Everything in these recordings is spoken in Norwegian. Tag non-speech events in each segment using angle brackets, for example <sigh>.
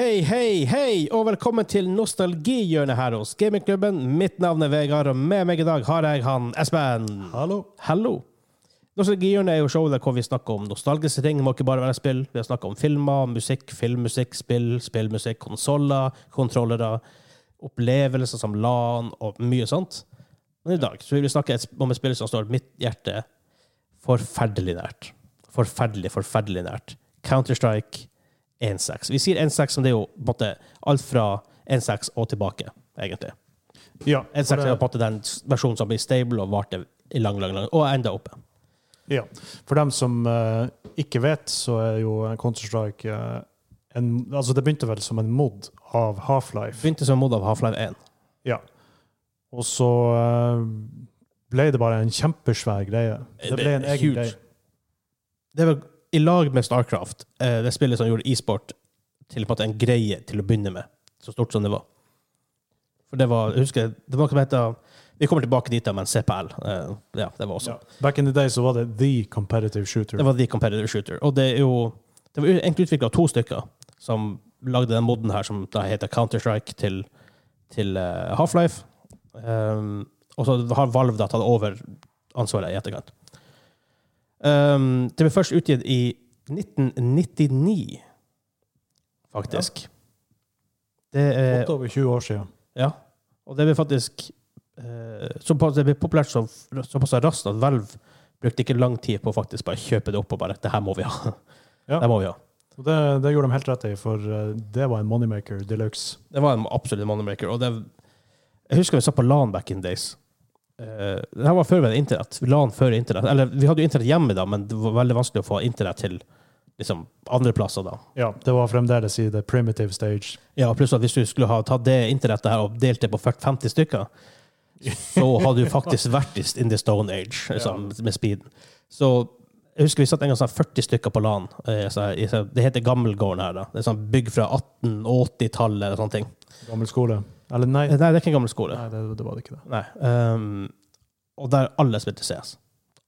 Hei, hei, hei, og velkommen til nostalgihjørnet her hos Gamingklubben. Mitt navn er Vegard, og med meg i dag har jeg han Espen. Hallo. Hallo. Nostalgihjørnet er jo showet der hvor vi snakker om nostalgiske ting. Det må ikke bare være spill. Vi har snakket om filmer, musikk, filmmusikk, spill, spillmusikk, konsoller, kontrollere, opplevelser som LAN og mye sånt. Men i dag så vil vi snakke om et spill som står mitt hjerte forferdelig nært. Forferdelig, forferdelig nært. Counter-Strike 1.6. Vi sier 1.6 som det er jo på en måte alt fra 1.6 og tilbake, egentlig. Ja, 1.6 er på en måte den versjonen som blir stable og varte i lang, lang, lang, og enda oppe. ja. for dem som uh, ikke vet, så er jo Counter-Strike uh, en Altså, det begynte vel som en mod av Half-Life. Begynte som en mod av Half-Life 1. Ja. Og så uh, ble det bare en kjempesvær greie. Det ble en egen Huge. greie. Det var i lag med Starcraft, eh, det spillet som gjorde e-sport til på en en greie til å begynne med. Så stort som det var. For det var, jeg husker, det var som heter Vi kommer tilbake dit, med men CPL. eh, ja, det var også. Ja. Back in the day så var det the competitive shooter. Det var The Competitive Shooter. Og det er jo Det var egentlig utvikla to stykker som lagde den moden her som da heter Counter-Strike til, til eh, Half-Life. Um, og så har Valve da tatt over ansvaret i etterkant. Um, det ble først utgitt i 1999, faktisk. Det er Godt over 20 år siden. ja. Og det ble faktisk eh, såpass, det ble populært så, såpass raskt at Valve brukte ikke lang tid på å faktisk bare kjøpe det opp og bare Det her må vi ha. Ja. Det må vi ha. Og det, det gjorde de helt rett i, for eh, det var en moneymaker de luxe. Det var en absolutt moneymaker. Og det, jeg husker vi satt på LAN back in days. Uh, det her var før vi hadde internett. LAN før internett. Eller vi hadde jo internett hjemme da, men det var veldig vanskelig å få internett til liksom, andre plasser da. Ja, det var fremdeles i the primitive stage. Ja, pluss at hvis du skulle ha tatt det internettet her og delt det på 40-50 stykker, så hadde du faktisk <laughs> vært i- in the stone age liksom, med speeden. Så jeg husker vi satt en gang sånn 40 stykker på LAN. eh, Det heter Gammelgården her. da. Det er sånn bygg fra 1880-tallet eller sånne ting. Gammel skole. Eller nei, Nei, det er ikke en gammel skole. nei det, det var det ikke det. Nei. Um, og der alle spilte CS.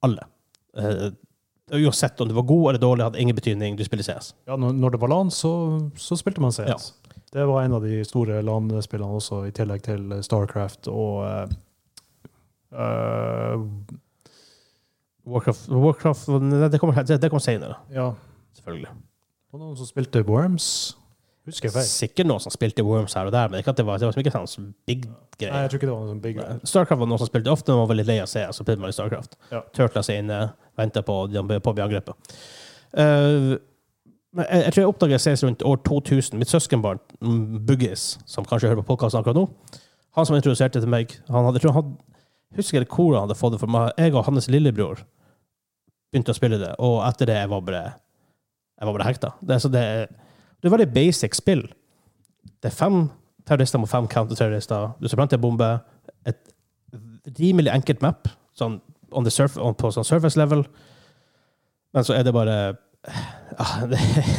Alle. Uh, uansett om du var god eller dårlig, hadde ingen betydning. Du spilte CS. Ja, når, det var LAN, så, så spilte man CS. Det var en av de store LAN-spillene også, i tillegg til Starcraft og uh, uh, Warcraft, Warcraft Det kommer, det, det kom senere, Ja, selvfølgelig. og noen som spilte Worms. Husker jeg feil? Sikkert noen som spilte Worms her og der, men ikke at det var, det var ikke sånn big greie. Nei, jeg tror ikke det var noen sånn big greie. Starcraft var noen som spilte ofte men var veldig lei av se, så spilte man i Starcraft. Ja. Turtla seg inne, venta på, på å bli angrepet. Uh, men jeg, jeg tror jeg oppdaget CS rundt år 2000. Mitt søskenbarn, mm, Buggis, som kanskje hører på podkasten akkurat nå, han som introduserte til meg han hadde, tror han Husker jeg hvor han hadde fått det for meg. Jeg og hans lillebror begynte å spille det, og etter det jeg var bare jeg var bare hekta. Det, så det, er- det er veldig basic spill. Det er fem terrorister mot fem counterterrorister. Du skal plante en bombe. Et rimelig enkelt map sånn on the surf, on, på sånn surface level. Men så er det bare ah, <laughs> det,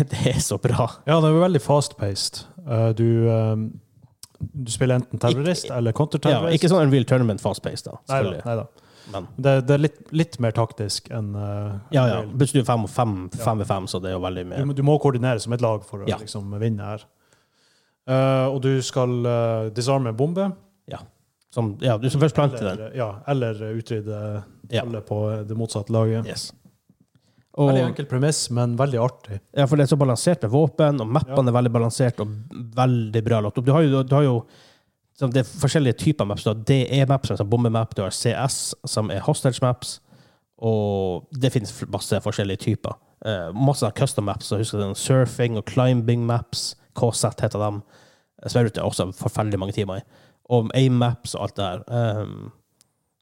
det er så bra. Ja, det er veldig fast-paced. Eh, du, eh, du spiller enten terrorist Ikke- eller Ja, counterterrorist. ikke sånn en real tournament fast-paced, da. Selvfølgelig. Nei da. Men, Det, det er litt, litt mer taktisk enn uh, ja, ja. Plutselig fem, fem, Ja. fem ved fem, så det er jo veldig Du, mye. må- du må koordinere som et lag for å Ja. liksom, vinne her. Uh, og du skal uh, disarme en bombe. Som, ja, du skal først plante den. Ja, eller utrydde Ja. alle på det motsatte laget. Yes. Og, Veldig enkel premiss, men veldig artig. Ja, for det er så balansert med våpen, og mappene er veldig balansert og veldig bra lagt opp. Du har jo, du har jo sånn, det er forskjellige typer maps. Du har DE-maps, som er bombemap, du har CS, som er hostage maps, og det finnes masse forskjellige typer. Eh, masse custom maps, så husker den surfing og climbing maps, KZ heter dem. Sverre er også forferdelig mange timer i. Og aim-maps og alt det her. Um,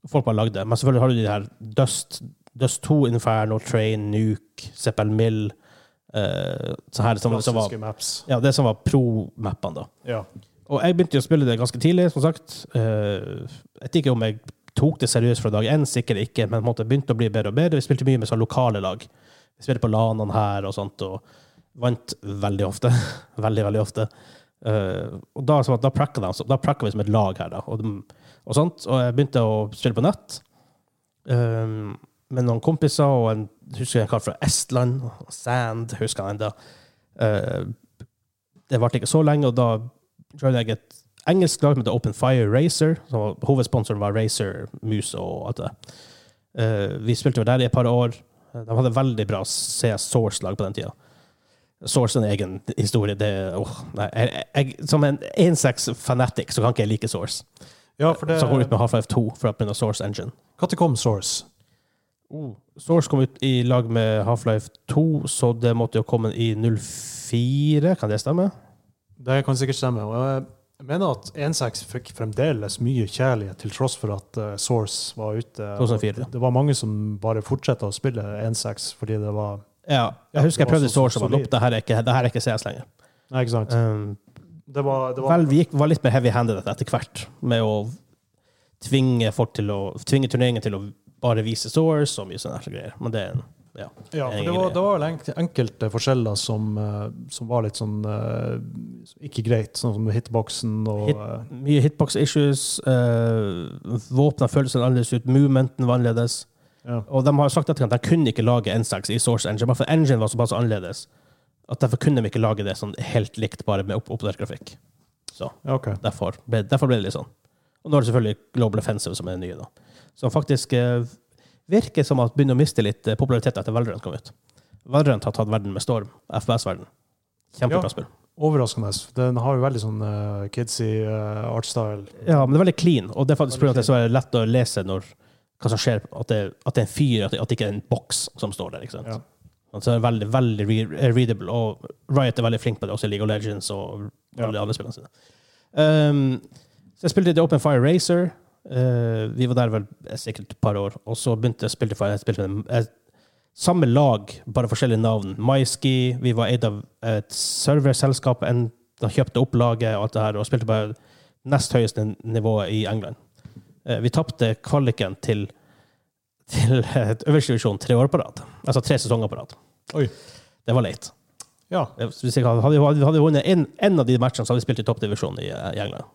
folk har lagd det. Men selvfølgelig har du de her Dust, Dust 2, Inferno, Train, Nuke, Zeppel Mill uh, så her, som, som var, ja, det som var pro-mappene, da. Ja. Og jeg begynte å spille det ganske tidlig, som sagt. Eh, jeg vet ikke om jeg tok det seriøst fra dag én, sikkert ikke, men på begynte å bli bedre og bedre. Vi spilte mye med sånn lokale lag. Vi spilte på LAN-ene her og sånt, og vant veldig ofte. <laughs> veldig, veldig ofte. Eh, og da, så, da prakka vi som et lag her, da. Og, og sånt. Og jeg begynte å spille på nett eh, med noen kompiser og en husker en kar fra Estland. Sand, husker jeg ennå. det varte ikke så lenge, og da joinet jeg et engelsk lag som heter Open Fire Racer. Var, hovedsponsoren var Racer, Mus og alt det. Uh, vi spilte jo der i et par år. De hadde veldig bra CS Source-lag på den tida. Source en egen historie. Det, oh, nei, jeg, jeg, som en 1.6-fanatic så kan ikke jeg like Source. Ja, for det Så kom ut med Half-Life 2 for å begynne Source Engine. Når kom Source? Source kom ut i lag med Half-Life 2, så det måtte jo komme i 04, kan det stemme? Det kan sikkert stemme. Og jeg mener at 1.6 fikk fremdeles mye kjærlighet, til tross for at eh, Source var ute. 2004, ja. Det var mange som bare fortsatte å spille 1.6 fordi det var Ja, jeg husker jeg prøvde Source og var opp. Det her er ikke, det her er ikke CS lenger. Nei, ikke sant? Um, Det var, det var vel, vi gikk, var litt mer heavy-handed etter hvert med å tvinge folk til å tvinge turneringen til å bare vise Source og mye sånne greier. Men det er en ja. Ja, for det var, det var vel enkelte forskjeller som, eh, som var litt sånn eh, ikke greit, sånn som hitboxen og Hit- eh, Mye hitbox issues. Eh, Våpna føltes annerledes ut. Movementen var annerledes. ja. Og de har sagt at de kunne ikke lage N6 i Source Engine, bare for engine var såpass annerledes at derfor kunne de ikke lage det sånn helt likt, bare med opp oppdatert grafikk. Så okay. Derfor ble, derfor ble det litt sånn. Og nå er det selvfølgelig Global Offensive som er det nye, da. Så faktisk eh, virker som at begynner å miste litt eh, popularitet etter Valorant kom ut. Valorant har tatt verden med storm. FPS-verden. Kjempebra Ja. spill. Overraskende. Den har jo veldig sånn uh, kidsy uh, artstyle. Ja, men det er veldig clean, og det er faktisk pga. at det er så lett å lese når, hva som skjer, at det, at det er en fyr, at det, at det ikke er en boks som står der. ikke sant? Ja. Altså, veldig, veldig re readable, og Riot er veldig flink på det, også i League of Legends og Ja. alle de andre spillene sine. Um, så jeg spilte The Open Fire Racer. Uh, vi var der vel sikkert et par år, og så begynte for jeg spilte med eh, samme lag, bare forskjellige navn. MySki, vi var eid av et serverselskap, de kjøpte opp laget og alt det her, og spilte på nest høyeste nivået i England. Eh, vi tapte kvaliken til, til <laughs> øverste divisjon tre år på rad. Altså tre sesonger på rad. Oi. Det var leit. Ja. Eh, hadde, vi vunnet en, en av de matchene, så hadde vi spilt i toppdivisjon i, eh, i England.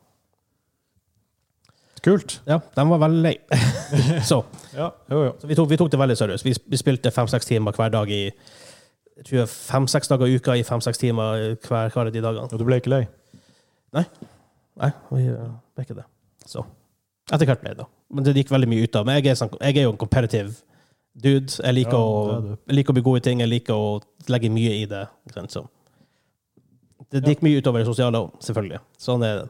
Kult. Ja, de var veldig lei. <laughs> så, Ja, jo, jo. så vi, tok, vi tok det veldig seriøst. Vi, vi spilte fem-seks timer hver dag i fem-seks dager i uka i fem-seks timer hver, hver av de dagene. Og du ble ikke lei? Nei, vi eh, ble ikke det. Så etter hvert ble det, da. Men det gikk veldig mye ut av Men jeg er, sånn, jeg er jo en competitive dude. Jeg liker, Ja, å, jeg liker å bli god i ting. Jeg liker å legge mye i det. Så det, det gikk mye utover det sosiale òg, selvfølgelig. Sånn er det.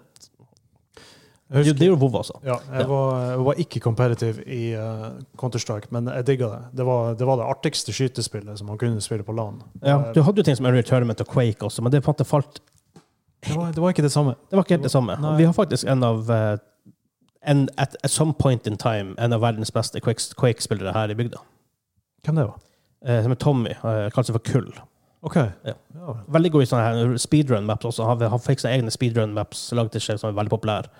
Husker, det gjorde WoW også. ja, jeg, var, jeg var ikke competitive i uh, Counter-Strike, men jeg digga det. Det var, det var det artigste skytespillet som man kunne spille på LAN. Ja, Eh, du hadde jo ting som Unreal Tournament og Quake også, men det falt det, var, det var ikke det samme. Det var ikke helt det samme. Nei. Vi har faktisk en av eh, en, at, at some point in time en av verdens beste Quake- Quake-spillere her i bygda. Hvem det var? Eh, som er Tommy. Uh, Kaller seg for Kull. OK. Ja. Ja. Veldig god i sånne her speedrun-maps også. Han, han fikk seg egne speedrun-maps laget til seg som er veldig populære.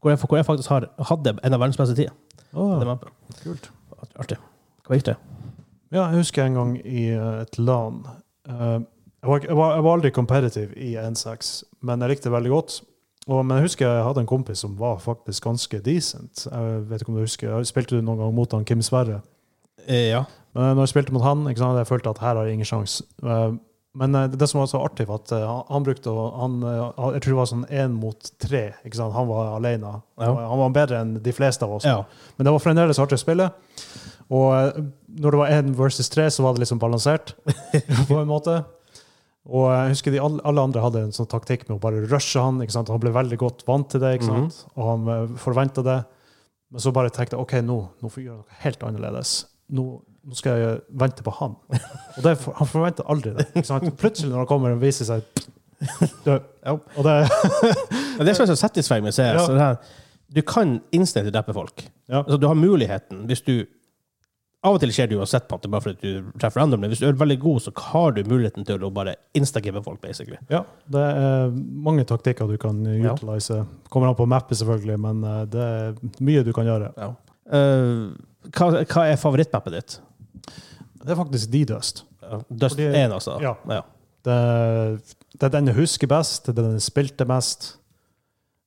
Hvor jeg, hvor jeg faktisk har, hadde en av verdens beste tider. Oh, kult. Artig. Hva gikk det? Ja, jeg husker en gang i eh, et LAN eh, jeg, var, jeg, var, jeg var aldri competitive i N6, men jeg likte det veldig godt. Og, men jeg husker jeg hadde en kompis som var faktisk ganske decent. Jeg vet ikke om du husker, Spilte du noen gang mot han Kim Sverre? Eh, ja. Men når jeg spilte mot han, ikke sant, jeg følte at her har jeg ingen sjanse. Eh, Men eh, det som var så artig, var at eh, han, brukte å han, eh, Jeg tror det var sånn én mot tre. ikke sant? Han var alene. Ja. Han var bedre enn de fleste av oss. ja. Men det var fremdeles artig å spille. Og eh, når det var én versus tre, så var det liksom balansert. <laughs> på en måte. Og jeg husker de, alle, andre hadde en sånn taktikk med å bare rushe han. ikke sant? Han ble veldig godt vant til det, ikke sant? og han forventa det. Men så bare tenkte jeg OK, nå, nå får vi gjøre noe helt annerledes. Nå, nå skal jeg vente på han. Og det, han forventer aldri det. Plutselig når han kommer og viser seg. Og det, det som er så satisfying med CS, Ja. du kan instinktivt drepe folk. Ja. Altså, du har muligheten hvis du Av og til skjer det uansett, måte, bare fordi du treffer random, men hvis du er veldig god, så har du muligheten til å bare instagive folk, basically. Ja, det er mange taktikker du kan Ja. utilize. Kommer an på mappet, selvfølgelig, men eh, det er mye du kan gjøre. Eh, hva, hva er favorittmappet ditt? Det er faktisk de Dust. Ja, Dust 1, altså? Ja. ja. Det, det er den jeg husker best, det er den jeg spilte mest.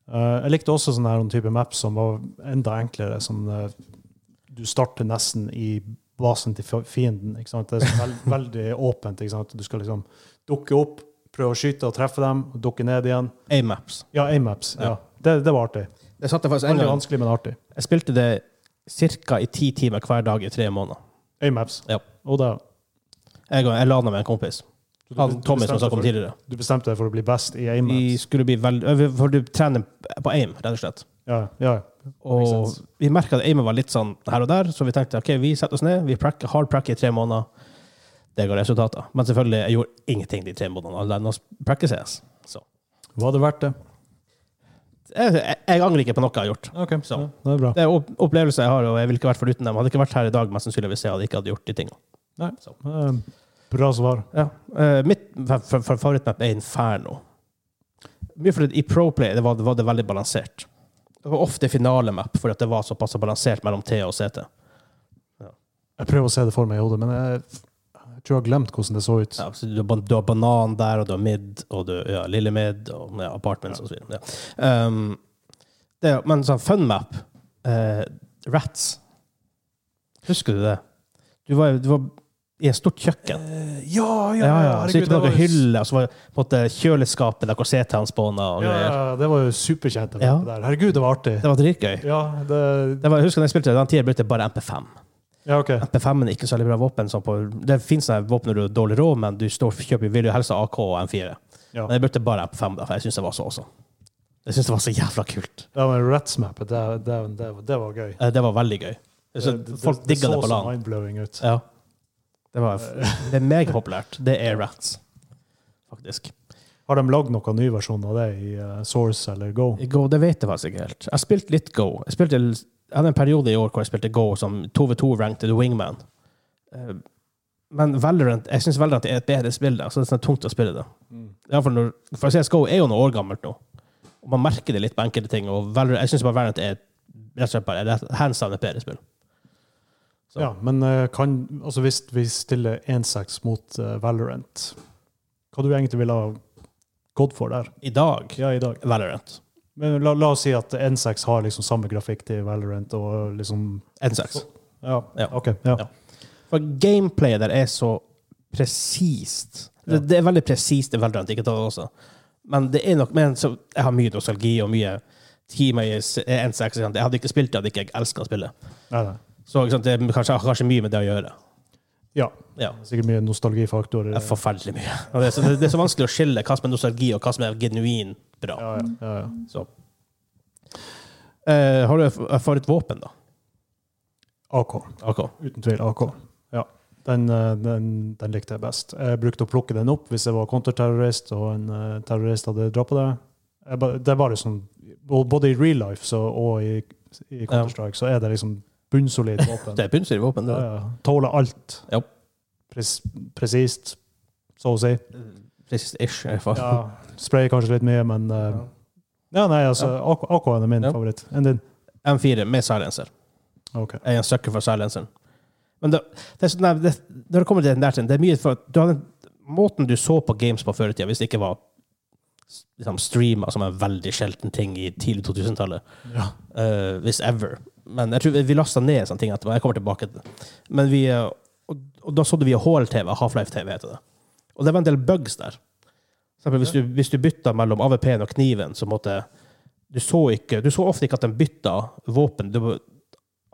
Uh, jeg likte også sånne her, type maps som var enda enklere. som uh, du starter nesten i basen til fienden. Det er veld, <laughs> veldig åpent. Du skal liksom dukke opp, prøve å skyte og treffe dem, og dukke ned igjen. A-maps. Ja, A-maps. Ja. Ja. Det, det var artig. Det satte jeg faktisk en Veldig vanskelig, men artig. Jeg spilte det ca. i ti timer hver dag i tre måneder. A-maps. Ja. Og da Jeg, jeg lana med en kompis. Han, du Tommy, som snakket om tidligere. Du bestemte deg for å bli best i Vi A-maps? skulle bli veldig For du trener på aim, rett og slett. Ja, ja. Og vi merka at aimen var litt sånn her og der, så vi tenkte ok, vi setter oss ned, vi prakker, hard prakker i tre måneder. Det ga resultater. Men selvfølgelig, jeg gjorde ingenting de tre månedene annet enn å prakke CS. Så. Var det verdt det? Jeg, jeg, angrer ikke på noe jeg har gjort. Okay, Så. ja, det er bra. Det er opplevelser jeg har, og jeg ville ikke vært foruten dem. Hadde ikke vært her i dag mest sannsynlig hvis jeg hadde ikke hadde gjort de tingene. Nei. Så. Eh, Bra svar. Ja. Eh, mitt fa- fa- fa- favorittmap er Inferno. Mye fordi i Proplay det var, det var det veldig balansert. Det var ofte finalemap fordi det var såpass balansert mellom T og CT. Jeg prøver å se det for meg i hodet, men jeg, jeg tror jeg har glemt hvordan det så ut. Ja, så du, har, du har banan der, og du har mid, og du ja, lille mid, og ja, apartments og så videre. Ja. Um, det, men sånn fun map eh, Rats. Husker du det? Du var, du var i et stort kjøkken. Uh, ja, ja, Ja, ja. Så gikk herregud, det noen hyller, og så var det på en måte kjøleskapet der CT-en spåna Ja, ja, det var jo superkjent. Ja. Herregud, det var artig. Det var dritgøy. Ja, det, Det var, jeg husker da jeg spilte det, den tida brukte jeg bare MP5. Ja okay. MP5 er ikke så veldig bra våpen. Sånn på, det finnes våpen når du har dårlig råd, men du står, kjøper vil jo helst ha AK og M4. Ja. Men jeg brukte bare MP5, da, for jeg syns det var så også. Jeg syns det var så jævla kult. Ja, men Rats-mappet, det, det, det, det var gøy. Eh, Det var veldig gøy. Synes Det- det- folk det digga det så på så LAN. mindblowing ut. Ja. Det, var, <laughs> det er megapopulært. Det er Rats, faktisk. Har de lagd noen ny versjon av det i eh, Source eller Go? I Go, det vet jeg faktisk ikke helt. Jeg har spilt litt Go. Jeg, spilte, jeg hadde en periode i år hvor jeg spilte Go som 2v2-ranked Wingman. Eh, Men Valorant, jeg syns Valorant er et bedre spill, så det er sånn tungt å spille det. Mm. Når, for CSGO er jo noen år gammelt nå. Og man merker det litt på enkelte ting. Og Valorant, jeg syns Valorant er rett og slett bare et hands down et bedre spill. Så. Ja, men eh, kan, altså hvis vi stiller 1-6 mot eh, Valorant, hva du egentlig ville ha gått for der? I dag Ja, i dag. Valorant. Men la, la oss si at N6 har liksom samme grafikk til Valorant og liksom N6. Ja, Ja. OK. Ja. Ja. For gameplayet der er så presist. Det, det er veldig presist i Valorant, ikke tatt også. Men det er nok men så, Jeg har mye nostalgi og mye timer i N6. sant? Jeg hadde ikke spilt det hadde ikke jeg elska å spille. Nei, nei. Så det er kanskje, kanskje mye med det å gjøre. ja. Ja. Sikkert mye nostalgifaktorer. Er forferdelig mye. Det, er så, det, det er så vanskelig å skille hva som er nostalgi, og hva som er genuin bra. Ja, ja, ja, ja. Så. Eh, har du et våpen, da? AK. AK? Uten tvil AK. Ja. Den, eh, den, den likte jeg best. Jeg brukte å plukke den opp hvis jeg var kontraterrorist og en eh, terrorist hadde droppa det. Jeg Det er bare sånn Både i real life så, og i, i Counter-Strike så er det liksom bunnsolid <laughs> våpen. Det er bunnsolid våpen. Det. ja. Tåler alt. Ja. Pres, presist, så å si. Precis-ish, i hvert fall. Ja, sprayer kanskje litt mye, men uh, Ja, nei, altså, AK, AK er min favoritt. Enn din? M4 med silencer. Okay. Jeg er en sucker for silenceren. Men det, det sånn, det, når det kommer til den der tiden, det er mye for du hadde, Måten du så på games på før i tida, hvis det ikke var liksom, streama som en veldig sjelden ting i tidlig 2000-tallet, Ja. uh, hvis ever Men jeg tror vi, vi lasta ned sånne ting etterpå. Jeg kommer tilbake til det. Men vi, eh, og, og da så vi HL-TV, Half-Life-TV heter det. Og det var en del bugs der. For hvis, du, hvis du bytta mellom AVP-en og kniven, så måtte du så, ikke, du så ofte ikke at den bytta våpen. Du,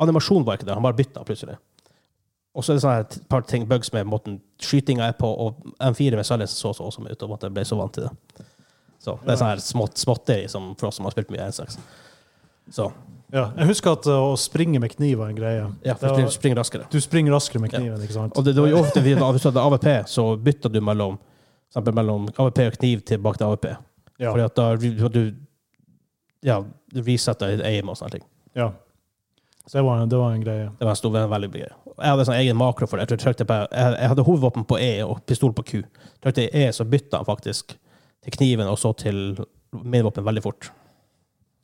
animasjonen var ikke der, han bare bytta plutselig. Og så er det sånne et par ting, bugs med måten skytinga er på, og M4 med silence så så awesome ut, og at jeg ble så vant til det. Så det er sånn her smått, småtteri som for oss som har spilt mye 1.6. Så ja. Jeg husker at eh, å springe med kniv var en greie. ja, for var- du springer raskere. Du springer raskere med Ja. kniven, ikke sant? Og det, det var jo ofte vi- hvis du hadde AVP, så bytta du mellom, mellom AVP og kniv tilbake til AVP. Ja. Fordi at da du ja, du resetter aim og sånne ting. ja. Så det var, en- det var en greie. Det var en stor, en veldig greie. Jeg hadde sånn egen makro for det. Jeg, jeg, på, jeg, jeg hadde hovedvåpen på E og pistol på Q. Trykte jeg E, så bytta han faktisk til kniven og så til midvåpen veldig fort.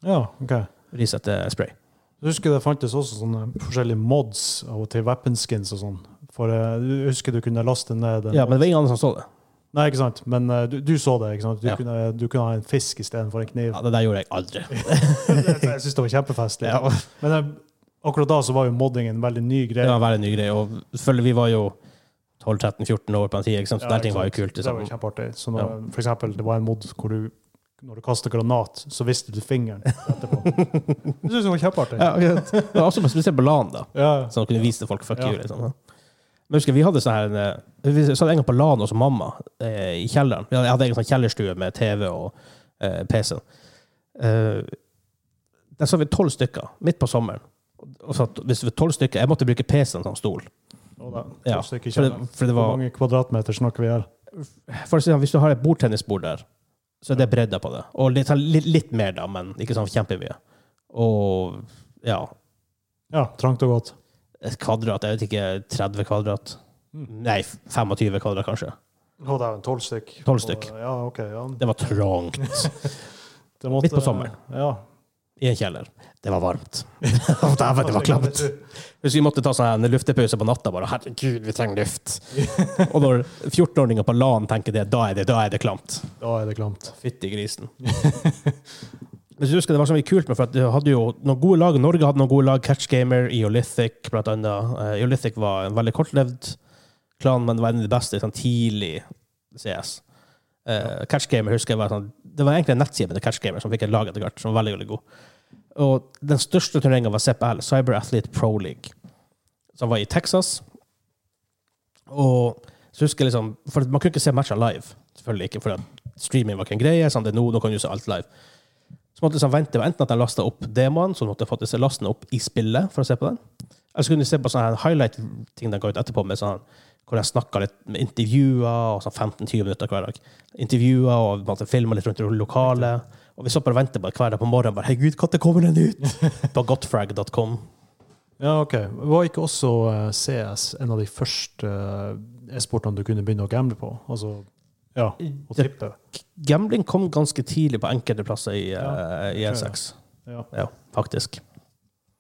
Ja, ok. Resette spray. Jeg husker det fantes også sånne forskjellige mods og til weaponskins og sånn. For eh, jeg husker du kunne laste ned en Ja, men det var ingen andre som så det. Nei, ikke sant? Men eh, du, du så det, ikke sant? Du, Ja. kunne, du kunne ha en fisk istedenfor en kniv. Ja, det der gjorde jeg aldri. <laughs> jeg syns det var kjempefestlig. Ja, Men eh, akkurat da så var jo modding en veldig ny det greie. var en veldig ny greie. Og selvfølgelig, vi var jo 12-13-14 år på den. Ikke sant? Så Ja, der ting var jo kult. Liksom. Det var kjempeartig. Så når, For eksempel, det var en mod hvor du når du kaster granat, så visste du fingeren etterpå. <laughs> Det syns jeg var kjempeartig. Ja, okay. Det var også spesielt på LAN, da. Ja. Så han kunne vise til folk fuck Ja. you. Liksom. Men husker, vi hadde sånn her eh, Vi satt en gang på LAN hos mamma eh, i kjelleren. Jeg hadde egen sånn kjellerstue med TV og eh, PC. Eh, der satt vi tolv stykker midt på sommeren. Og satt, hvis vi tolv stykker, Jeg måtte bruke PC-en som stol. Da, Ja, For det, for det Hvor mange kvadratmeter snakker vi her? for å si Hvis du har et bordtennisbord der, så er det bredda på det. Og litt, litt, litt mer, da, men ikke sånn kjempemye. Og ja Ja, trangt og godt. Et kvadrat, jeg vet ikke 30 kvadrat. Mm. Nei, 25 kvadrat, kanskje. Å, det er en tolv stykk. 12 stykk. Og, Ja, ok. Ja. Det var trangt <laughs> Midt på sommeren. Ja. I en kjeller. Det var varmt. <laughs> Dæven, det var klamt. Hvis vi måtte ta sånn luftepause på natta, bare herregud, vi trenger luft. <laughs> Og når 14-åringer på LAN tenker det, da er det, da er det klamt. Da er det klamt. Fytti grisen. Hvis du husker Det var så mye kult med for at hadde jo noen gode lag. Norge hadde noen gode lag. Catch Gamer, Eolithic blant annet. Eh, Eolithic var en veldig kortlevd klan, men det var en av de beste sånn tidlig CS. Eh, Catch Gamer husker jeg var sånn Det var egentlig en nettside med Catch Gamer som fikk et lag etter hvert, som var veldig veldig god. Og den største turneringa var CPL, Cyber Athlete Pro League, som var i Texas. Og så husker jeg liksom For man kunne ikke se matcher live. Selvfølgelig ikke, for streaming var ikke en greie. Sånn, det nå, nå kan du se alt live. Så måtte jeg sånn vente, enten at de lasta opp demoen, så måtte jeg faktisk laste den opp i spillet for å se på den. Eller så kunne du se på sånne highlight-ting de ga ut etterpå, med sånn, hvor de snakka litt med intervjuer og sånn 15-20 minutter hver dag. Intervjuer og filma litt rundt i lokalet. Og vi så bare venter bare hver dag på morgenen. bare, Hei gud, når kommer den ut? <laughs> på godfrag.com. Ja, ok. Var ikke også eh, CS en av de første eh, e-sportene du kunne begynne å gamble på? Altså, ja, å Det- Gambling kom ganske tidlig på enkelte plasser i, Ja, eh, i det tror jeg. E6. Ja. Ja, faktisk.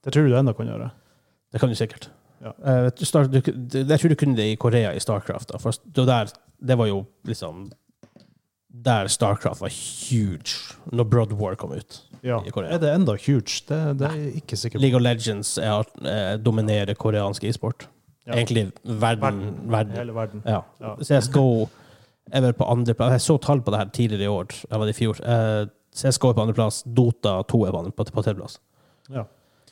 Det tror du ennå kan gjøre. Det kan du sikkert. Ja. Start, du, det- jeg tror du kunne det i Korea, i Starcraft. Da. For det, der, det var jo liksom Der Starcraft var huge, når Broad War kom ut. Ja. I Korea. Er det enda huge? Det, det er jeg ikke sikker på. League of Legends er, eh, dominerer koreansk e-sport. Ja. Egentlig verden. verden. Hele verden. Ja. Ja. CSGO er vel på andreplass. Jeg så tall på det her tidligere i år. Jeg var det i fjor. Eh, CSGO er på andreplass. Dota 2 er på, andre- på, på tredjeplass. Ja.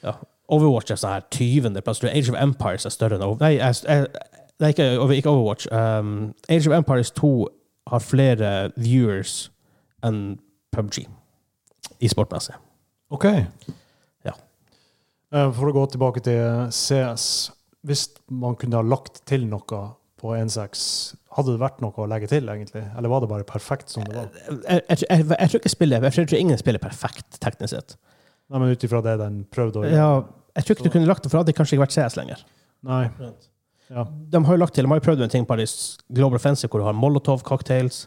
Ja. Overwatch er sånn her 20. plass. Age of Empires er større enn Nei, jeg, jeg, nei ikke, ikke Overwatch. Um, Age of Empires 2 har flere viewers enn PubG i sportmessig. OK. Ja. Eh, For å gå tilbake til CS. Hvis man kunne ha lagt til noe på 1.6, hadde det vært noe å legge til, egentlig? Eller var det bare perfekt som det var? Jeg, jeg, jeg, jeg tror ikke spiller, jeg tror, ingen spiller perfekt, teknisk sett. Nei, men ut ifra det den prøvde å gjøre? Ja, jeg tror ikke du kunne lagt det, for det hadde kanskje ikke vært CS lenger. Nei. Ja. De har jo lagt til, de har jo prøvd en ting på Paris Global Offensive hvor du har Molotov cocktails.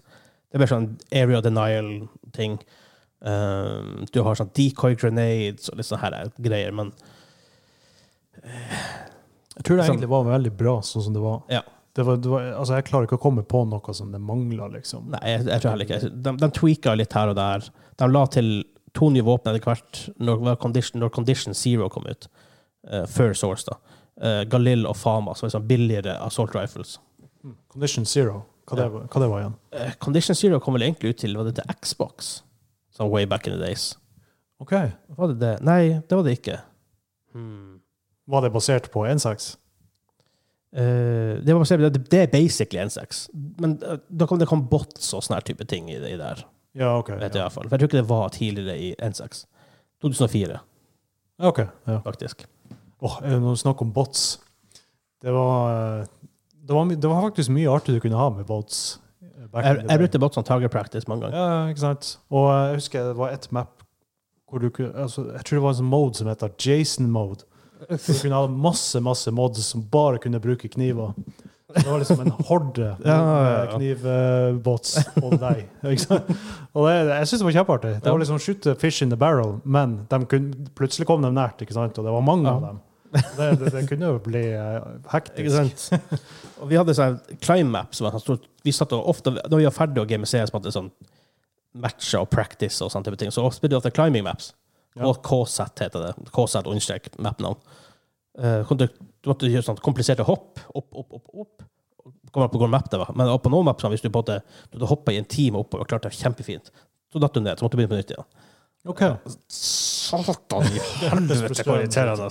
Det blir sånn area denial-ting. Um, du har sånn decoy grenades og litt sånne her greier, men Jeg tror det Sånn- egentlig var veldig bra sånn som det var. Ja. Det var, det var altså jeg klarer ikke å komme på noe som det mangla, liksom. nei, jeg, jeg tror heller ikke. De, de tweaka litt her og der. De la til to nye våpen etter hvert når, når condition Zero kom ut. Uh, før Source, da. Uh, Galil og Fama, som er sånn billigere assault rifles. Mm. Condition Zero, hva, det, var- hva det var igjen? Uh, Condition Zero kom vel egentlig ut til var det til Xbox, sånn way back in the days. OK. Var det det? Nei, det var det ikke. Hmm. Var det basert på 1.6? Uh, det, var, basert- det, det er basically N6. Men eh, da kom det kom bots og sånne type ting i, i der. Ja, OK. Vet jeg i hvert fall. For jeg tror ikke det var tidligere i N6. 2004, Ok, ja. faktisk. Åh, er det noe snakk om bots? Det var, eh, det var, det var faktisk mye artig du kunne ha med bots. eh, Jeg, jeg brukte bots som target practice mange ganger. Ja, ikke sant. Og eh, jeg husker det var et map hvor du kunne altså, Jeg tror det var en sånn mode som heter Jason mode. Du kunne ha masse masse mods som bare kunne bruke kniver. Det var liksom en horde <laughs> Ja, ja, ja. knivbots på deg. Og det, jeg syns det var kjempeartig. Det var liksom shoot fish in the barrel, men de kunne, plutselig kom de nært, ikke sant? og det var mange av dem. Det, det, det kunne jo bli eh, hektisk. Og vi hadde sånn climb map som var sånn stort. Vi satt og ofte, Når vi var ferdige å game CS, på sånn matcher og practice og sånne type ting, så spilte vi ofte climbing maps. Ja. Og KZ heter det. KZ understrek mapnavn. Uh, du måtte gjøre sånn kompliserte hopp. Opp, opp, opp, opp. Kommer an på hvor map det var. Men på noen maps, hvis du både du hoppa i en time oppover og klarte det kjempefint, så datt du ned. Så måtte du begynne på nytt igjen. OK. Satan i helvete, irriterende.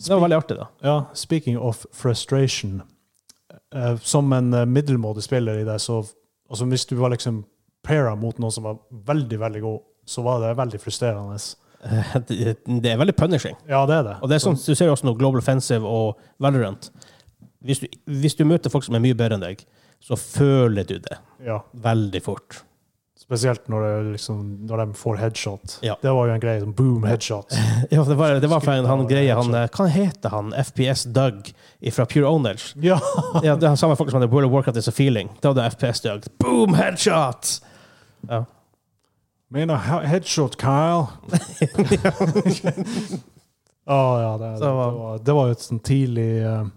Det var veldig artig, da. Ja, speaking of frustration. eh, som en eh, middelmådig spiller i det, så altså Hvis du var liksom paira mot noen som var veldig, veldig god, så var det veldig frustrerende. Eh, Det det er veldig punishing. Ja, det er det. Og det er sånn, Du ser jo også noe Global Offensive og Valorant. Hvis du, hvis du møter folk som er mye bedre enn deg, så føler du det Ja, veldig fort. Spesielt når, det liksom, når de får headshot. Ja. Det var jo en greie. Sånn boom, headshot. <laughs> Ja, det var, det var for en, han greie han. Hva heter han? FPS Doug fra Pure Owners. <laughs> Ja! Ja, det er samme folk som hadde World of Warcraft is a feeling. Det var det FPS Doug. Boom, headshot! Ja. Mener headshot, Kyle. Å <laughs> ja, det, det, var- det var jo et sånn tidlig eh,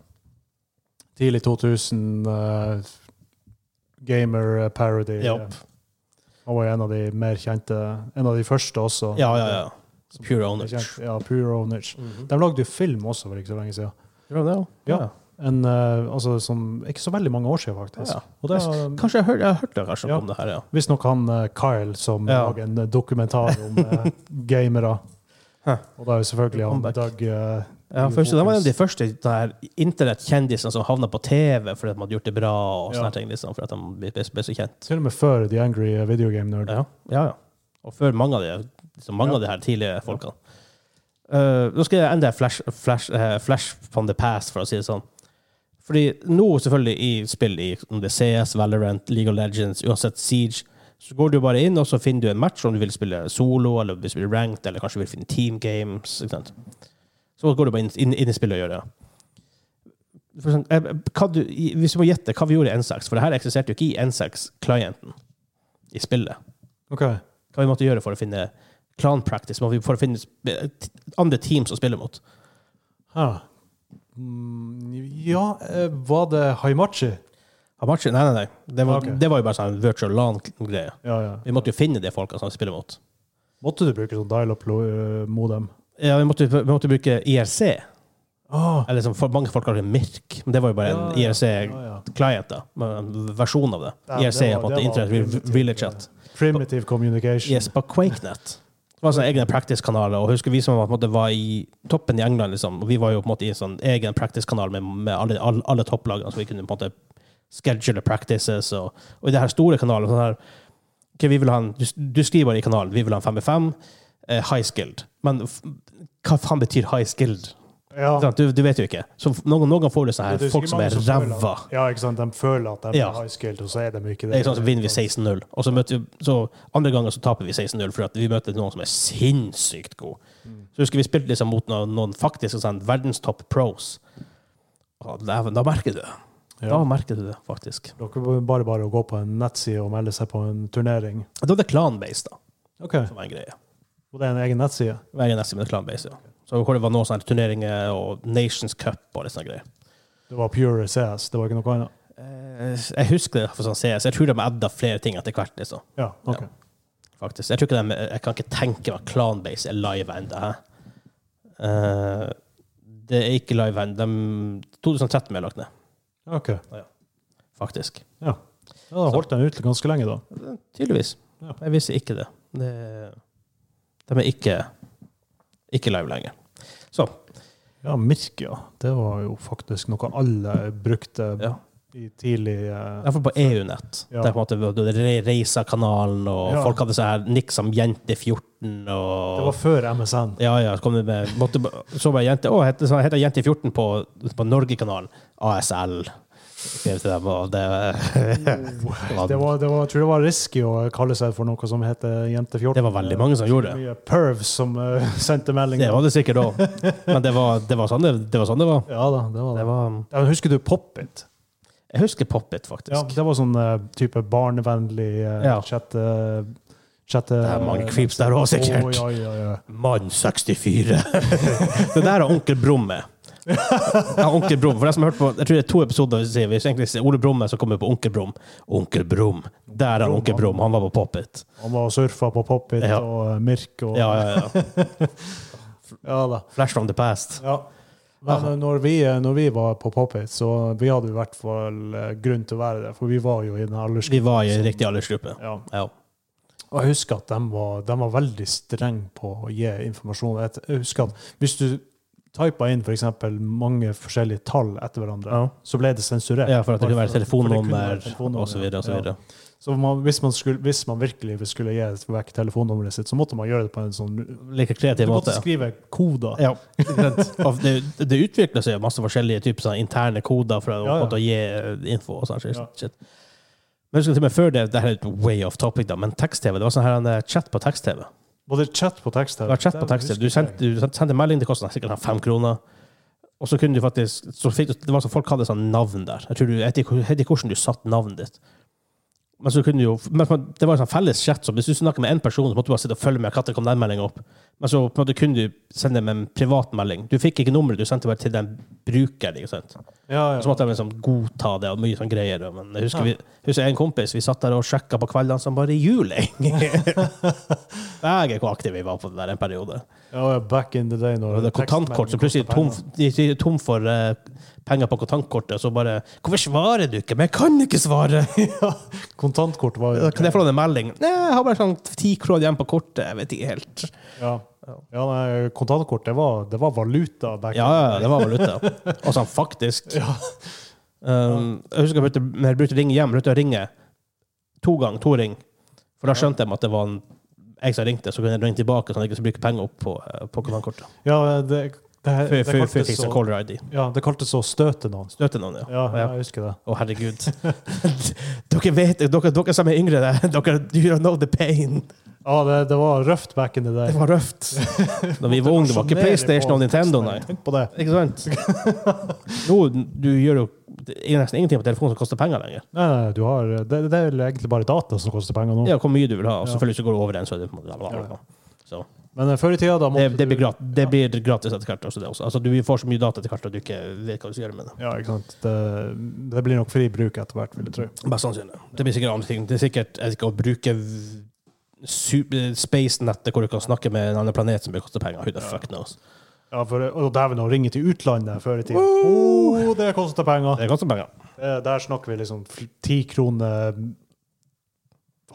Tidlig 2000 uh, gamer-parody. Japp. Han var jo en av de mer kjente En av de første også. ja, ja, ja. Pure Ownage. Ja, Pure Ownage. Mhm. De lagde jo film også for ikke så lenge siden. Gjorde de det? Ja. Ja. En, uh, altså, som, ikke så veldig mange år siden, faktisk. Ja. Og det Kanskje jeg, hør, jeg har hørt det kanskje Ja. om det her, ja. visstnok han uh, Kyle som Ja. lager en dokumentar om uh, <laughs> gamere. Huh. Og da er jo selvfølgelig han. Doug eh, Ja, først, det var en av de første internettkjendisene som havna på TV fordi de hadde gjort det bra. og sånne Ja. ting, liksom, for at de ble, ble, ble så kjent. Til og med før The Angry Video Game Nerd. Ja, ja. ja. Og før mange av de, liksom, mange av de her tidlige folkene. Uh, nå skal jeg enda flash, flash, uh, flash from the past, for å si det sånn. Fordi nå, selvfølgelig, i spill i om det CS, Valorant, League of Legends, uansett Siege, så går du bare inn og så finner du en match om du vil spille solo, eller vil spille ranked, eller kanskje vil finne team games. Ikke sant? Så går du bare inn, inn, inn i spillet og gjør det. Eksempel, eh, du, hvis du må gjette hva vi gjorde i N6, for det her eksisterte jo ikke i N6-klienten i spillet Okay. hva vi måtte gjøre for å finne clan practice, for å finne andre teams å spille mot. Mm, ja, eh, var det Haimachi? Haimachi? Nei, nei, nei. Det var, okay. det var jo bare sånn virtual LAN-greie. Ja, ja. Vi måtte jo finne de folka som vi spiller mot. Måtte du bruke sånn dial-up-modem? Ja, vi måtte, vi måtte bruke IRC. Oh. Eller som for mange folk kaller det MIRK. Men det var jo bare en Ja. IRC-client, ja, ja. En versjon av det. Ja, IRC det var- på det Internet primitive, Relay Chat. Primitive communication. Yes, på QuakeNet. Det var sånne egne practice-kanaler. Og husker vi som måte var i toppen i England, liksom. Og vi var jo på en måte i en sånn egen practice-kanal med, med alle, alle, alle topplagene, så vi kunne på en måte schedule practices. Og, og i det her store kanalen sånn her, okay, vi vil ha en, du, du skriver i kanalen vi vil ha en 5 eh, high skilled. Men hva faen betyr high skilled? Ja. Du, du vet jo ikke. Så noen, noen får du sånn her, Det er folk som er ræva. Ja, ikke sant? De føler at de er Ja. high skilled, og så er de ikke det. Det sant, så vinner vi 16-0. Og så, møter vi, så andre ganger så taper vi 16-0 for vi møter noen som er sinnssykt god. Mm. Så husker vi spilte liksom mot noen, noen faktisk sånn, verdenstopp pros. Dæven, da merker du det. Da merker du det, faktisk. Dere var bare bare å gå på en nettside og melde seg på en turnering. Da er det clan-based, da. Okay. Som er en greie. Og det er en egen nettside? En egen nettside med clan-base, ja. Så hvor det var noen sånne turneringer og Nations Cup og litt sånne greier. Det var pure CS, det var ikke noe annet? Eh, Jeg husker det for sånn CS. Jeg tror de adda flere ting etter hvert, liksom. Ja, ok. Ja. Faktisk. Jeg tror ikke de, jeg kan ikke tenke meg at Clanbase er live ennå. hæ? Eh, det er ikke live ennå. De- 2013 ble lagt ned, Ok. faktisk. Ja, da holdt den ut ganske lenge, da. Tydeligvis. Ja. Jeg visste ikke det. det. De er ikke, ikke live lenger. Så, Ja, Mirkia. Det var jo faktisk noe alle brukte ja. i tidlig eh, Iallfall på EU-nett. Ja. Der på en måte Reisa-kanalen, og Ja. folk hadde sånn her nick som Jente14 og Det var før MSN. Ja, ja, så med måtte, Så bare Jente Å, heter, heter Jente 14 på, på Norgekanalen. ASL. Skrev til dem, og det, <laughs> Det var, det var, jeg tror det var risky å kalle seg for noe som heter Jente14. Det var veldig mange som gjorde det. Mye pervs som uh, <laughs> sendte meldinger. Det var det sikkert òg. Men det var, det, var sånn det, var sånn det var. Ja da, det var Det var Ja, husker du Pop-It? jeg husker Pop-It, faktisk. Ja, det var sånn uh, type barnevennlig uh, Ja. chatte... chatte Det er mange creeps der òg, sikkert. Oh, ja, ja, ja. Mann 64. <laughs> det der er onkel Brumme. Ja, onkel Brum. For de som har hørt på, jeg tror det er to episoder vi sier, egentlig sier Ole Brumme, så kommer vi på Onkel Brum. Onkel Brum. Der er Onkel Brum. Han var på Pop-It. Han var og surfa på Pop-It Ja. og eh, Mirk og Ja, ja, ja. <laughs> Ja da. Flash from the past. Ja. Men eh, når vi, når vi var på Pop-It, så vi hadde i hvert fall eh, grunn til å være der, for vi var jo i den Vi aldersgruppen. var i riktig aldersgruppe. Ja. Ja. Og jeg husker at de var, de var veldig strenge på å gi informasjon. Jeg jeg husker at hvis du typa inn f.eks. mange forskjellige tall etter hverandre, Ja. så ble det sensurert. ja, for at det kunne være For telefonnummer osv. osv. ja. Så man, hvis, man skulle, hvis man virkelig skulle gi vekk telefonnummeret sitt, så måtte man gjøre det på en sånn Like Du måtte måte. skrive koder. Ja, det, det utvikler seg masse forskjellige typer sånn interne koder for å, Ja, ja. å gi eh, info. og sånn shit. Ja. Men jeg husker til og med før det, det her er et way off topic, da, men tekst-TV, det var sånn her en, eh, chat på tekst-TV. Både chat på tekst her. Det var chat på tekst-TV. Du sendte, du sendte melding, det kosta sikkert fem kroner. Og så kunne du faktisk så fikk du, Det var sånn folk hadde sånn navn der. Jeg tror du, jeg vet jeg vet ikke hvordan du satte navnet ditt. Men så kunne jo, det var en sånn felles chat, så hvis du snakket med én person, så måtte du bare sitte og følge med når kom den meldinga opp. Men så på en måte kunne du sende dem en privat melding. Du fikk ikke nummeret, du sendte bare til den brukeren. ikke sant? Ja, ja. så måtte de liksom godta det og mye sånn greier. Men jeg husker, Ja. vi, husker en kompis, vi satt der og sjekka på kveldene som bare juling. Begge <laughs> hvor aktive vi var på det der en periode. ja, back in the day. Når det er kontantkort, så plutselig tom, er tom for eh, penger på kontantkortet, så bare 'Hvorfor svarer du ikke?' 'Men jeg kan ikke svare!' <laughs> Kontantkort var jo Kan jeg få en melding? Nei, jeg har bare sånn ti kroner igjen på kortet. Jeg vet ikke helt. Ja. ja nei, kontantkort, det var, det var valuta back Ja, ja, det var valuta. <laughs> Og sånn faktisk. Um, jeg husker jeg brukte, jeg brukte ringe hjem, brukte å ringe to ganger, to ring. For da skjønte de at det var en, jeg som ringte, så kunne jeg ringe tilbake, sånn at jeg ikke skulle bruke penger opp på, eh, på kontantkortet. Ja, det, det, for fikk sånn så, caller ID. ja, det kaltes å støte noen. Støte noen, ja. Ja, Ja. jeg husker det. Å, herregud. <laughs> dere vet, dere, dere som er yngre, der, dere you don't know the pain. Ja, det, det var røft back in the day. Det var røft. <laughs> Da <laughs> vi var unge, det var ikke PlayStation og Nintendo, nei. Tenk på det. Ikke sant? Nå, du gjør jo det er nesten ingenting på telefonen som koster penger lenger. Nei, nei, du har, det, det er egentlig bare data som koster penger nå. Ja, hvor mye du vil ha. Og selvfølgelig selvfølgelig du går over den, så er det. Ja. Så. Men eh, før i tida, da Det, måtte det, blir du- gratis, det blir gratis etter hvert. Også det også. Altså, du får så mye data etter hvert at du ikke vet hva du skal gjøre med det. Ja, ikke sant. Det, det blir nok fri bruk etter hvert, vil jeg tro. Mest sannsynlig. Det blir sikkert andre ting. Det er sikkert ikke, å bruke space-nettet hvor du kan snakke med en annen planet som vil koste penger. Who the fuck knows? Ja, for, og dæven, å ringe til utlandet før i tida. Oh, det koster penger. Det koster penger. Det, der snakker vi liksom ti kroner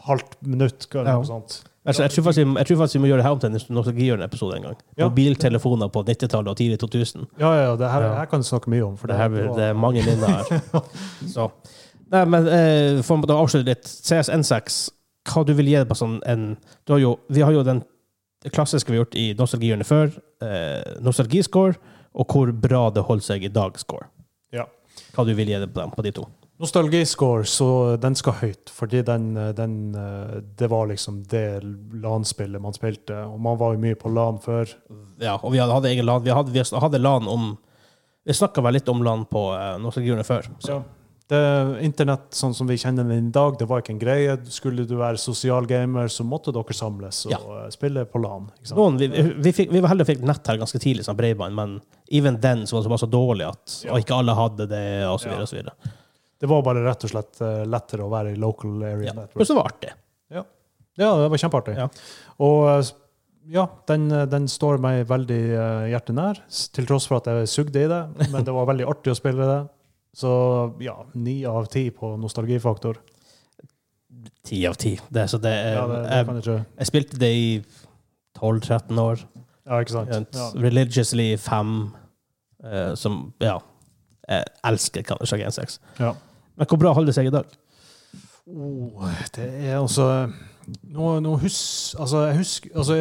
halvt minutt, eller Ja. noe sånt. Altså, jeg, tror faktisk, jeg tror faktisk vi må gjøre det her om til en nostalgihjørne-episode en gang. Ja. Mobiltelefoner på 90-tallet og tidlig 2000. Ja, ja, det her, Ja. her kan du snakke mye om. For Det, her, det er mange minner her. <laughs> Så. Nei, men eh, for å avslutte litt, CSN6, hva du vil gi det på sånn en du har jo, Vi har jo den det klassiske vi har gjort i nostalgihjørnet før, eh, nostalgiscore, og hvor bra det holder seg i dag-score. Ja. Hva du vil gi det på, dem, på de to. Nostalgiscore, så den skal høyt. Fordi den, den eh, Det var liksom det LAN-spillet man spilte. Og man var jo mye på LAN før. Ja, og vi hadde, egen LAN. Vi hadde, vi hadde LAN om Vi snakka vel litt om LAN på eh, nostalgiene før. Så. Ja. Det, Internett sånn som vi kjenner det i dag, det var ikke en greie. Skulle du være sosial gamer, så måtte dere samles og Ja. eh, spille på LAN. Noen, vi, vi, fikk, vi var heldige fikk nett her ganske tidlig, sånn bredbånd, men even den så var det så dårlig at Ja. ikke alle hadde det, videre. Ja. Og så videre. Det var bare rett og slett eh, lettere å være i local area Ja. network. Men så var det artig. Ja, det var kjempeartig. Ja. Og eh, ja, den, eh, den står meg veldig hjertet nær, til tross for at jeg sugde i det. Men det var veldig artig å spille det. Så ja, ni av ti på nostalgifaktor. Ti av ti. Det, så det, Ja, det, det jeg, jeg jeg spilte det i 12-13 år. Ja, ikke sant? Ja. Religiously fem. uh, som Ja. Jeg elsker Counter-Strike 1.6. Ja. Men hvor bra holder det seg i dag? Oh, det er altså nå, nå hus, altså, jeg husker, altså,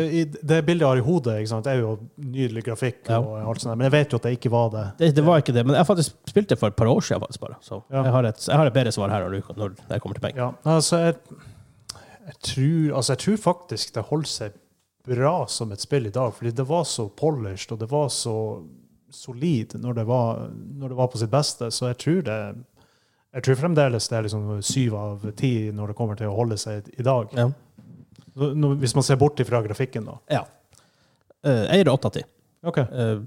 Det bildet jeg har i hodet, det er jo nydelig grafikk, Ja. og alt sånt, men jeg vet jo at det ikke var det. Det, det var ikke det, men jeg har faktisk spilt det for et par år siden. faktisk bare. Så Ja. jeg, har et, jeg har et bedre svar her når, det kommer til penger. Ja, altså jeg, jeg, tror, altså jeg tror faktisk det holder seg bra som et spill i dag, fordi det var så polished og det var så solid når det var, når det var på sitt beste. Så jeg tror det jeg tror fremdeles det er liksom syv av ti når det kommer til å holde seg i dag. Ja. Nå- Hvis man ser bort fra grafikken, da. ja. Eh, jeg gir det åtte av ti. Ok. Eh,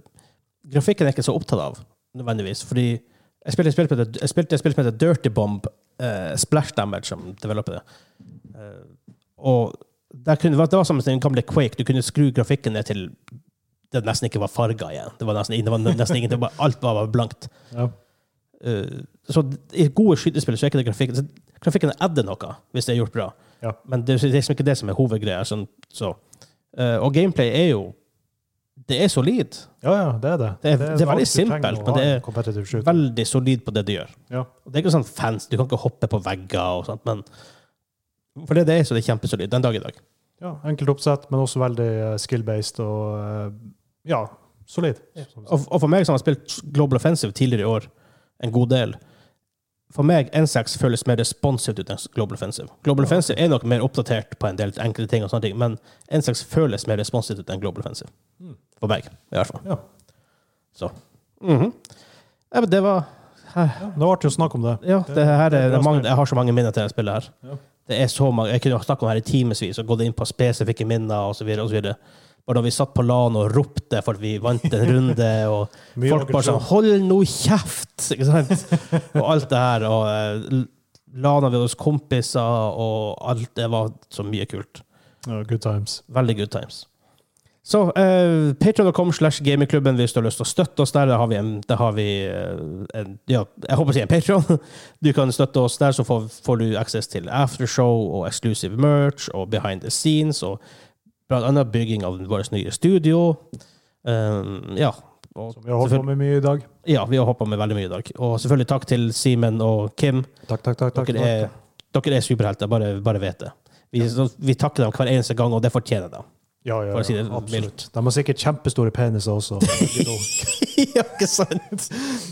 grafikken er jeg ikke så opptatt av, nødvendigvis. Fordi jeg spilte et spill som heter- Dirty Bomb uh, Splash Damage, som developer det. Uh, og kunne, det var som en gamle Quake. Du kunne skru grafikken ned til det nesten ikke var farga igjen. Det var nesten, det var nesten ingen, det var, alt var blankt. Ja. Eh, så i gode skytespill så er ikke det grafikken Grafikken adder noe, hvis det er gjort bra. Ja. Men det, det er liksom ikke det som er hovedgreia. Sånn, så. Eh, og gameplay er jo Det er solid. ja, ja, det er det. Det er- det er veldig er veldig simpelt, men det er. Veldig solid på det det gjør. Ja. Det er ikke sånn fans, Du kan ikke hoppe på vegger og sånt, men for det det er, så det er kjempesolid den dag i dag. ja, Enkelt oppsett, men også veldig eh, skill-based og ja, solid. Ja. Og, og for meg som har spilt Global Offensive tidligere i år en god del For meg N6 føles mer responsivt ut enn Global Offensive. Global Offensive er nok mer oppdatert på en del enkelte ting, og sånne ting, men N6 føles mer responsivt ut enn Global Offensive. Mm. For meg, i hvert fall. Ja. Så. Mhm. ja, men det var Ja, det var artig å snakke om det. Ja, det her det er er, mange, jeg har så mange minner til det spillet her. Ja. Det er så mange, Jeg kunne snakket om det her i timevis og gått inn på spesifikke minner osv. Bare da vi satt på LAN og ropte for at vi vant en runde, og <laughs> folk bare sånn 'Hold nå kjeft!' Ikke sant? og alt det her. Og eh, LAN-a vi hos kompiser, og alt det var så mye kult. Oh, good times. Veldig good times. Så uh, patreon.com slash gamingklubben hvis du har lyst til å støtte oss der. Der har vi en, har vi, eh, en ja, jeg håper å si en Patreon. <laughs> Du kan støtte oss der, så får, får du access til aftershow og exclusive merch og behind the scenes og blant annet bygging av vårt nye studio. Um, ja. Og Som vi har på med mye i dag. ja, vi har hoppa med veldig mye i dag. Og selvfølgelig takk til Simen og Kim. Takk, takk, takk. takk, Dere er, takk. dere er superhelter, bare, bare vet det. Vi, ja. vi takker dem hver eneste gang, og det fortjener de. Ja, ja, ja, si det absolutt. De har sikkert kjempestore peniser også. <laughs> ja, ikke sant?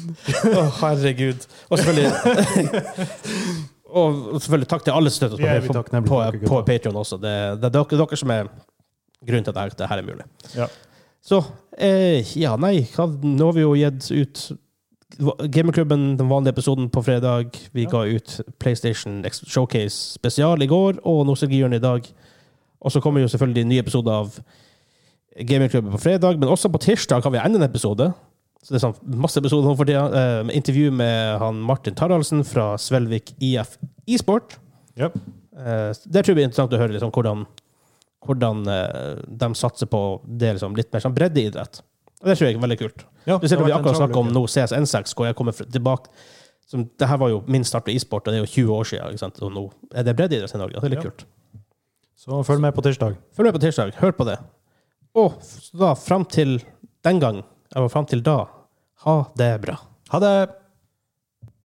<laughs> Å, herregud. Og selvfølgelig <laughs> Og selvfølgelig takk til alle støttespillere Ja, på, på, på, Patrion også. Det, det er dere, dere som er grunnen til at det- det her er mulig. Ja. Så eh, ja, nei, nå har vi jo gitt ut Gamerklubben, den vanlige episoden på fredag. Vi Ja. ga ut PlayStation Showcase spesial i går, og Nostalgihjørnet i dag. Og så kommer jo selvfølgelig ny episode av Gamingklubben på fredag, men også på tirsdag har vi enda en episode. Så det er sånn masse episoder nå for tida. Eh, intervju med han Martin Taraldsen fra Svelvik IF Esport. Yep. Eh, det tror jeg blir interessant å høre liksom, hvordan, hvordan eh, de satser på det liksom, litt mer sånn breddeidrett. Og det tror jeg er veldig kult. Ja, Spesielt når vi akkurat snakket om nå CSN6, hvor jeg kommer tilbake som, Det her var jo min start på e-sport, og det er jo 20 år siden. Og nå er det breddeidrett i Norge. Det er litt Ja. kult. Så følg med på tirsdag. Følg med på tirsdag. Hør på det. Og så da, fram til den gang, eller fram til da, ha det bra. Ha det!